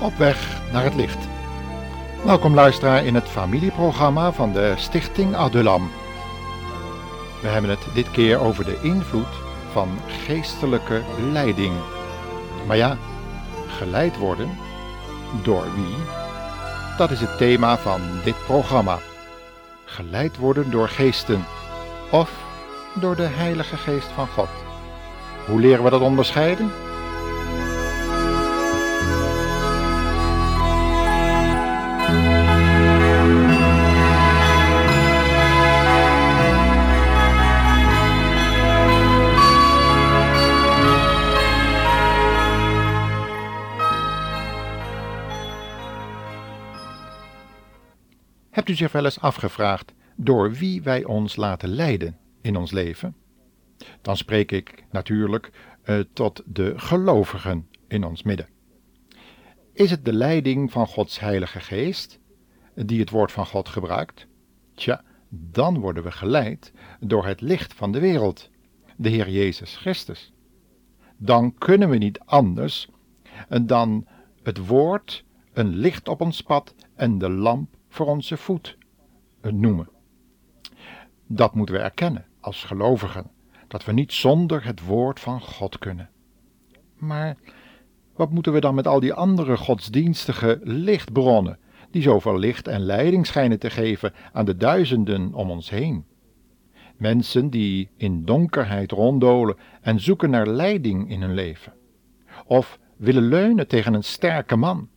Op weg naar het licht. Welkom luisteraar in het familieprogramma van de Stichting Adulam. We hebben het dit keer over de invloed van geestelijke leiding. Maar ja, geleid worden door wie? Dat is het thema van dit programma. Geleid worden door geesten of door de Heilige Geest van God. Hoe leren we dat onderscheiden? U zich wel eens afgevraagd door wie wij ons laten leiden in ons leven? Dan spreek ik natuurlijk uh, tot de gelovigen in ons midden. Is het de leiding van Gods Heilige Geest die het woord van God gebruikt? Tja, dan worden we geleid door het licht van de wereld, de Heer Jezus Christus. Dan kunnen we niet anders dan het woord een licht op ons pad en de lamp voor onze voet noemen. Dat moeten we erkennen als gelovigen, dat we niet zonder het woord van God kunnen. Maar wat moeten we dan met al die andere godsdienstige lichtbronnen, die zoveel licht en leiding schijnen te geven aan de duizenden om ons heen? Mensen die in donkerheid ronddolen en zoeken naar leiding in hun leven. Of willen leunen tegen een sterke man.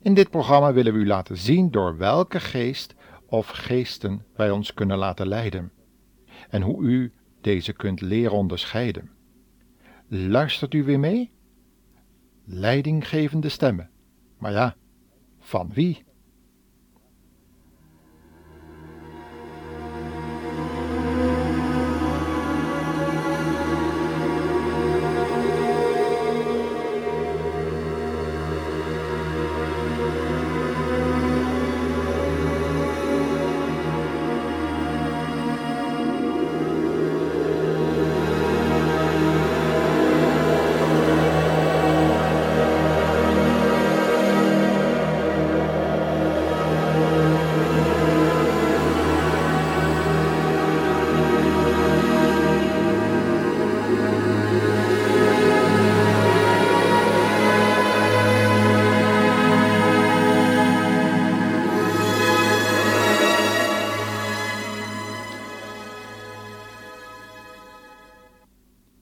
In dit programma willen we u laten zien door welke geest of geesten wij ons kunnen laten leiden en hoe u deze kunt leren onderscheiden. Luistert u weer mee? Leidinggevende stemmen. Maar ja, van wie?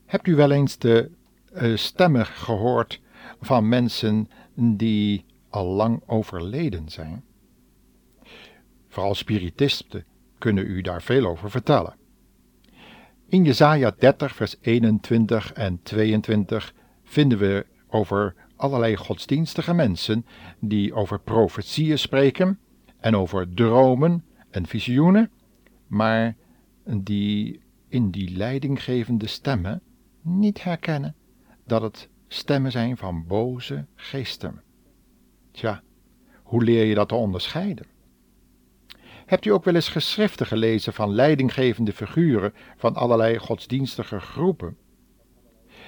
Hebt u wel eens de uh, stemmen gehoord van mensen die al lang overleden zijn? Vooral spiritisten kunnen u daar veel over vertellen. In Jesaja 30 vers 21 en 22 vinden we over allerlei godsdienstige mensen die over profetieën spreken en over dromen en visioenen, maar die in die leidinggevende stemmen niet herkennen dat het stemmen zijn van boze geesten. Tja, hoe leer je dat te onderscheiden? Hebt u ook wel eens geschriften gelezen van leidinggevende figuren van allerlei godsdienstige groepen?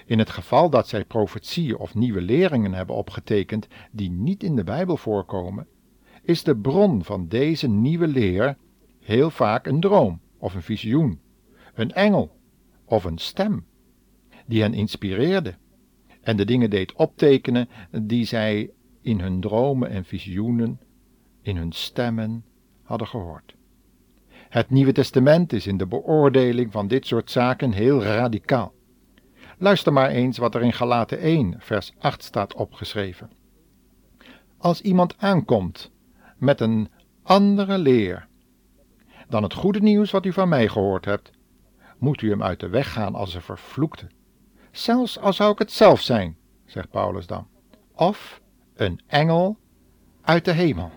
In het geval dat zij profetieën of nieuwe leringen hebben opgetekend die niet in de Bijbel voorkomen, is de bron van deze nieuwe leer heel vaak een droom of een visioen, een engel of een stem die hen inspireerde en de dingen deed optekenen die zij in hun dromen en visioenen, in hun stemmen hadden gehoord. Het Nieuwe Testament is in de beoordeling van dit soort zaken heel radicaal. Luister maar eens wat er in Galaten 1, vers 8 staat opgeschreven. Als iemand aankomt met een andere leer dan het goede nieuws wat u van mij gehoord hebt, moet u hem uit de weg gaan als een vervloekte zelfs al zou ik het zelf zijn, zegt Paulus dan, of een engel uit de hemel.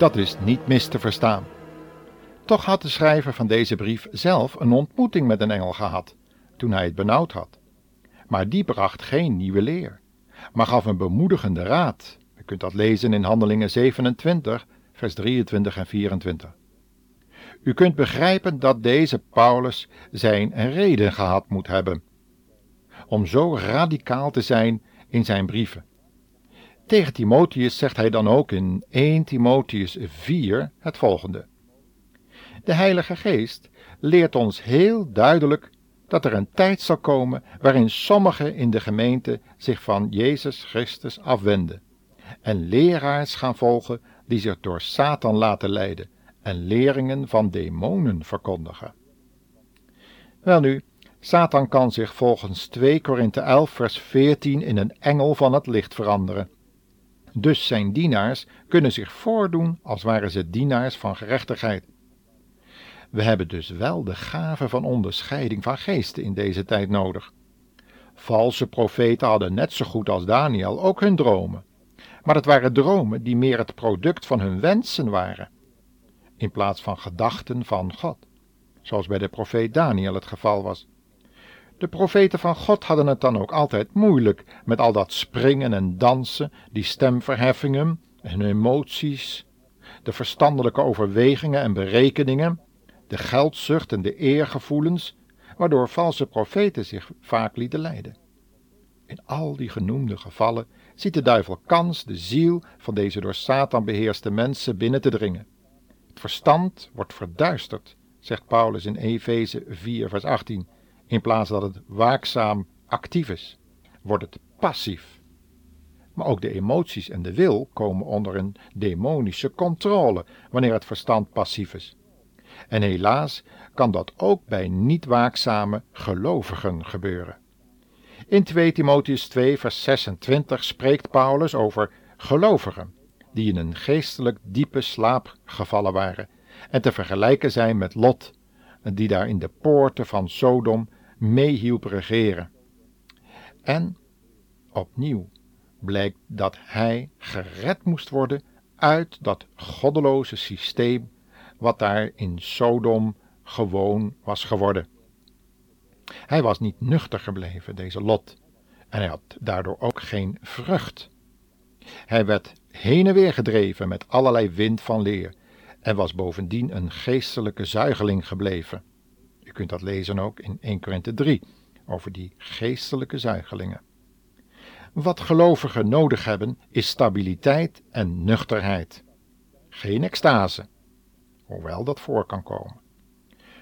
Dat is niet mis te verstaan. Toch had de schrijver van deze brief zelf een ontmoeting met een engel gehad, toen hij het benauwd had. Maar die bracht geen nieuwe leer, maar gaf een bemoedigende raad. Je kunt dat lezen in Handelingen 27, vers 23 en 24. U kunt begrijpen dat deze Paulus zijn reden gehad moet hebben om zo radicaal te zijn in zijn brieven. Tegen Timotheus zegt hij dan ook in 1 Timotheus 4 het volgende. De Heilige Geest leert ons heel duidelijk dat er een tijd zal komen waarin sommigen in de gemeente zich van Jezus Christus afwenden en leraars gaan volgen die zich door Satan laten leiden en leringen van demonen verkondigen. Welnu, Satan kan zich volgens 2 Korinthe 11 vers 14 in een engel van het licht veranderen. Dus zijn dienaars kunnen zich voordoen als waren ze dienaars van gerechtigheid. We hebben dus wel de gave van onderscheiding van geesten in deze tijd nodig. Valse profeten hadden net zo goed als Daniel ook hun dromen, maar het waren dromen die meer het product van hun wensen waren, in plaats van gedachten van God, zoals bij de profeet Daniel het geval was. De profeten van God hadden het dan ook altijd moeilijk met al dat springen en dansen, die stemverheffingen en emoties, de verstandelijke overwegingen en berekeningen, de geldzucht en de eergevoelens, waardoor valse profeten zich vaak lieten leiden. In al die genoemde gevallen ziet de duivel kans de ziel van deze door Satan beheerste mensen binnen te dringen. Het verstand wordt verduisterd, zegt Paulus in Efeze 4, vers 18 in plaats dat het waakzaam actief is, wordt het passief. Maar ook de emoties en de wil komen onder een demonische controle wanneer het verstand passief is. En helaas kan dat ook bij niet waakzame gelovigen gebeuren. In 2 Timotheus 2, vers 26 spreekt Paulus over gelovigen die in een geestelijk diepe slaap gevallen waren en te vergelijken zijn met Lot, die daar in de poorten van Sodom meehielp regeren. En opnieuw blijkt dat hij gered moest worden uit dat goddeloze systeem wat daar in Sodom gewoon was geworden. Hij was niet nuchter gebleven, deze Lot, en hij had daardoor ook geen vrucht. Hij werd heen en weer gedreven met allerlei wind van leer en was bovendien een geestelijke zuigeling gebleven. U kunt dat lezen ook in 1 Korinthe 3 over die geestelijke zuigelingen. Wat gelovigen nodig hebben is stabiliteit en nuchterheid. Geen extase, hoewel dat voor kan komen.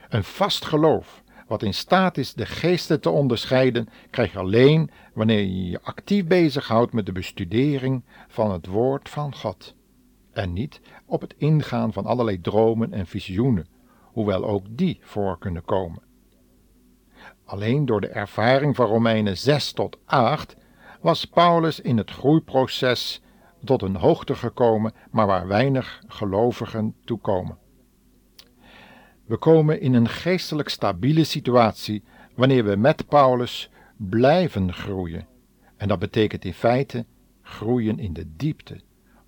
Een vast geloof, wat in staat is de geesten te onderscheiden, krijg je alleen wanneer je je actief bezighoudt met de bestudering van het woord van God. En niet op het ingaan van allerlei dromen en visioenen, hoewel ook die voor kunnen komen. Alleen door de ervaring van Romeinen 6 tot 8 was Paulus in het groeiproces tot een hoogte gekomen, maar waar weinig gelovigen toe komen. We komen in een geestelijk stabiele situatie wanneer we met Paulus blijven groeien. En dat betekent in feite groeien in de diepte,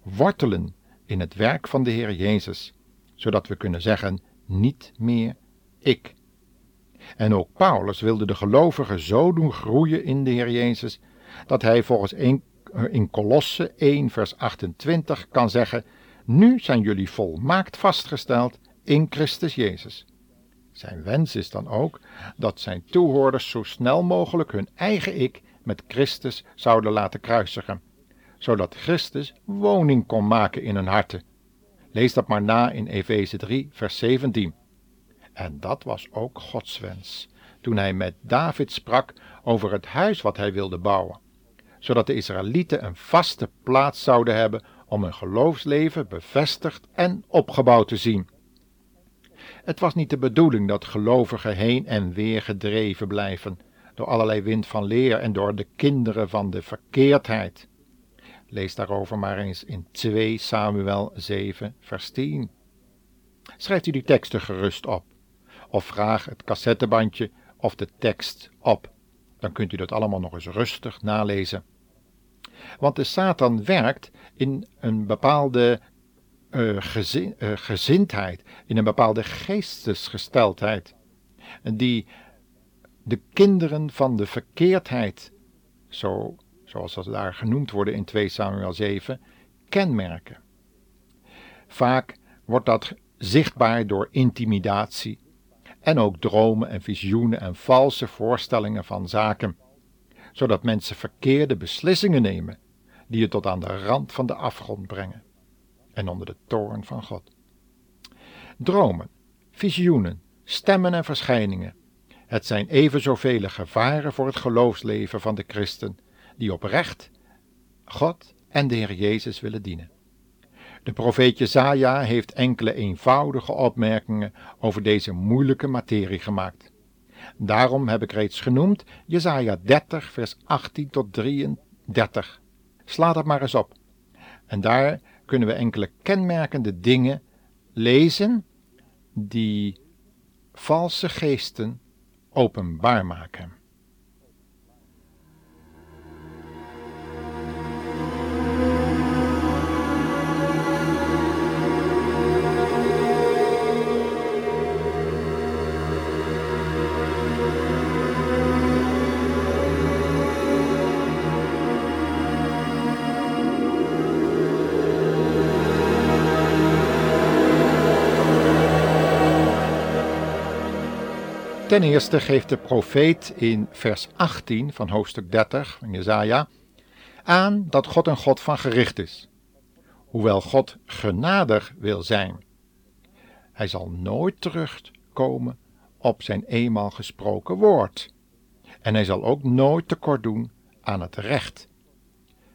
wortelen in het werk van de Heer Jezus, zodat we kunnen zeggen: niet meer ik. En ook Paulus wilde de gelovigen zo doen groeien in de Heer Jezus, dat hij volgens in Kolosse 1 vers 28 kan zeggen, nu zijn jullie volmaakt vastgesteld in Christus Jezus. Zijn wens is dan ook dat zijn toehoorders zo snel mogelijk hun eigen ik met Christus zouden laten kruisigen, zodat Christus woning kon maken in hun harten Lees dat maar na in Efeze 3, vers 17. En dat was ook Gods wens, toen hij met David sprak over het huis wat hij wilde bouwen, zodat de Israëlieten een vaste plaats zouden hebben om hun geloofsleven bevestigd en opgebouwd te zien. Het was niet de bedoeling dat gelovigen heen en weer gedreven blijven door allerlei wind van leer en door de kinderen van de verkeerdheid. Lees daarover maar eens in 2 Samuel 7, vers 10. Schrijft u die teksten gerust op, of vraag het cassettebandje of de tekst op. Dan kunt u dat allemaal nog eens rustig nalezen. Want de Satan werkt in een bepaalde gezin, uh, gezindheid, in een bepaalde geestesgesteldheid, die de kinderen van de verkeerdheid, zo, zoals ze daar genoemd worden in 2 Samuel 7, kenmerken. Vaak wordt dat zichtbaar door intimidatie en ook dromen en visioenen en valse voorstellingen van zaken, zodat mensen verkeerde beslissingen nemen die je tot aan de rand van de afgrond brengen en onder de toorn van God. Dromen, visioenen, stemmen en verschijningen. Het zijn even zoveel gevaren voor het geloofsleven van de christen die oprecht God en de Heer Jezus willen dienen. De profeet Jezaja heeft enkele eenvoudige opmerkingen over deze moeilijke materie gemaakt. Daarom heb ik reeds genoemd Jezaja 30 vers 18 tot 33. Sla dat maar eens op. En daar kunnen we enkele kenmerkende dingen lezen die valse geesten openbaar maken. Ten eerste geeft de profeet in vers 18 van hoofdstuk 30 van Jezaja aan dat God een God van gericht is. Hoewel God genadig wil zijn. Hij zal nooit terugkomen op zijn eenmaal gesproken woord. En hij zal ook nooit tekort doen aan het recht.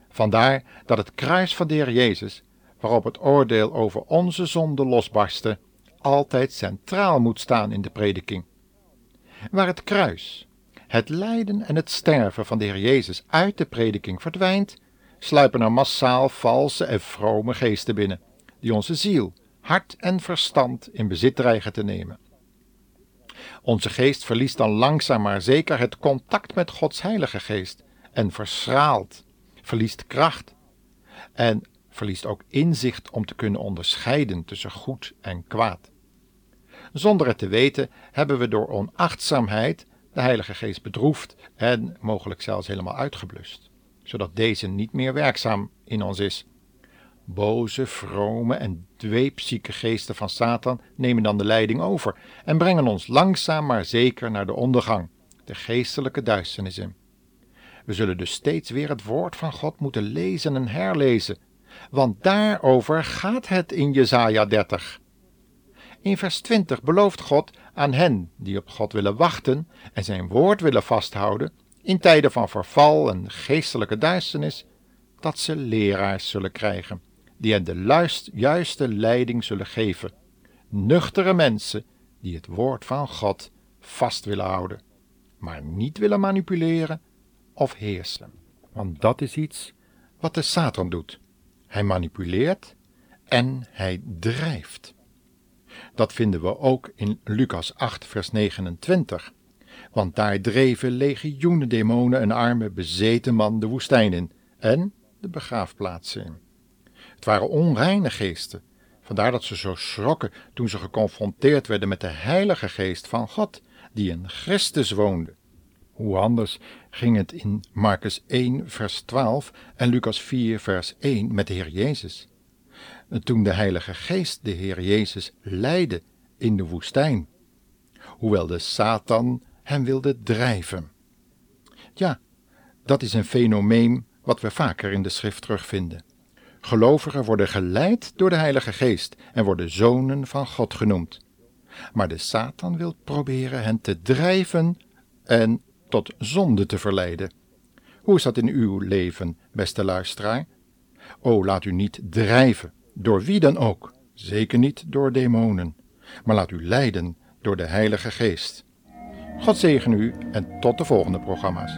Vandaar dat het kruis van de Heer Jezus, waarop het oordeel over onze zonde losbarstte, altijd centraal moet staan in de prediking waar het kruis, het lijden en het sterven van de Heer Jezus uit de prediking verdwijnt, sluipen er massaal valse en vrome geesten binnen, die onze ziel, hart en verstand in bezit dreigen te nemen. Onze geest verliest dan langzaam maar zeker het contact met Gods Heilige Geest en verschraalt, verliest kracht en verliest ook inzicht om te kunnen onderscheiden tussen goed en kwaad. Zonder het te weten hebben we door onachtzaamheid de Heilige Geest bedroefd en mogelijk zelfs helemaal uitgeblust, zodat deze niet meer werkzaam in ons is. Boze, vrome en dweepzieke geesten van Satan nemen dan de leiding over en brengen ons langzaam maar zeker naar de ondergang, de geestelijke duisternis in. We zullen dus steeds weer het woord van God moeten lezen en herlezen, want daarover gaat het in Jesaja 30. In vers 20 belooft God aan hen die op God willen wachten en zijn woord willen vasthouden, in tijden van verval en geestelijke duisternis, dat ze leraars zullen krijgen, die hen de juiste leiding zullen geven. Nuchtere mensen die het woord van God vast willen houden, maar niet willen manipuleren of heersen. Want dat is iets wat de Satan doet. Hij manipuleert en hij drijft. Dat vinden we ook in Lucas 8, vers 29. Want daar dreven legioenen demonen een arme, bezeten man de woestijn in en de begraafplaatsen in. Het waren onreine geesten, vandaar dat ze zo schrokken toen ze geconfronteerd werden met de Heilige Geest van God, die in Christus woonde. Hoe anders ging het in Marcus 1, vers 12 en Lucas 4, vers 1 met de Heer Jezus toen de Heilige Geest de Heer Jezus leidde in de woestijn, hoewel de Satan hem wilde drijven. Ja, dat is een fenomeen wat we vaker in de schrift terugvinden. Gelovigen worden geleid door de Heilige Geest en worden zonen van God genoemd. Maar de Satan wil proberen hen te drijven en tot zonde te verleiden. Hoe is dat in uw leven, beste luisteraar? O, laat u niet drijven door wie dan ook, zeker niet door demonen, maar laat u leiden door de Heilige Geest. God zegen u en tot de volgende programma's.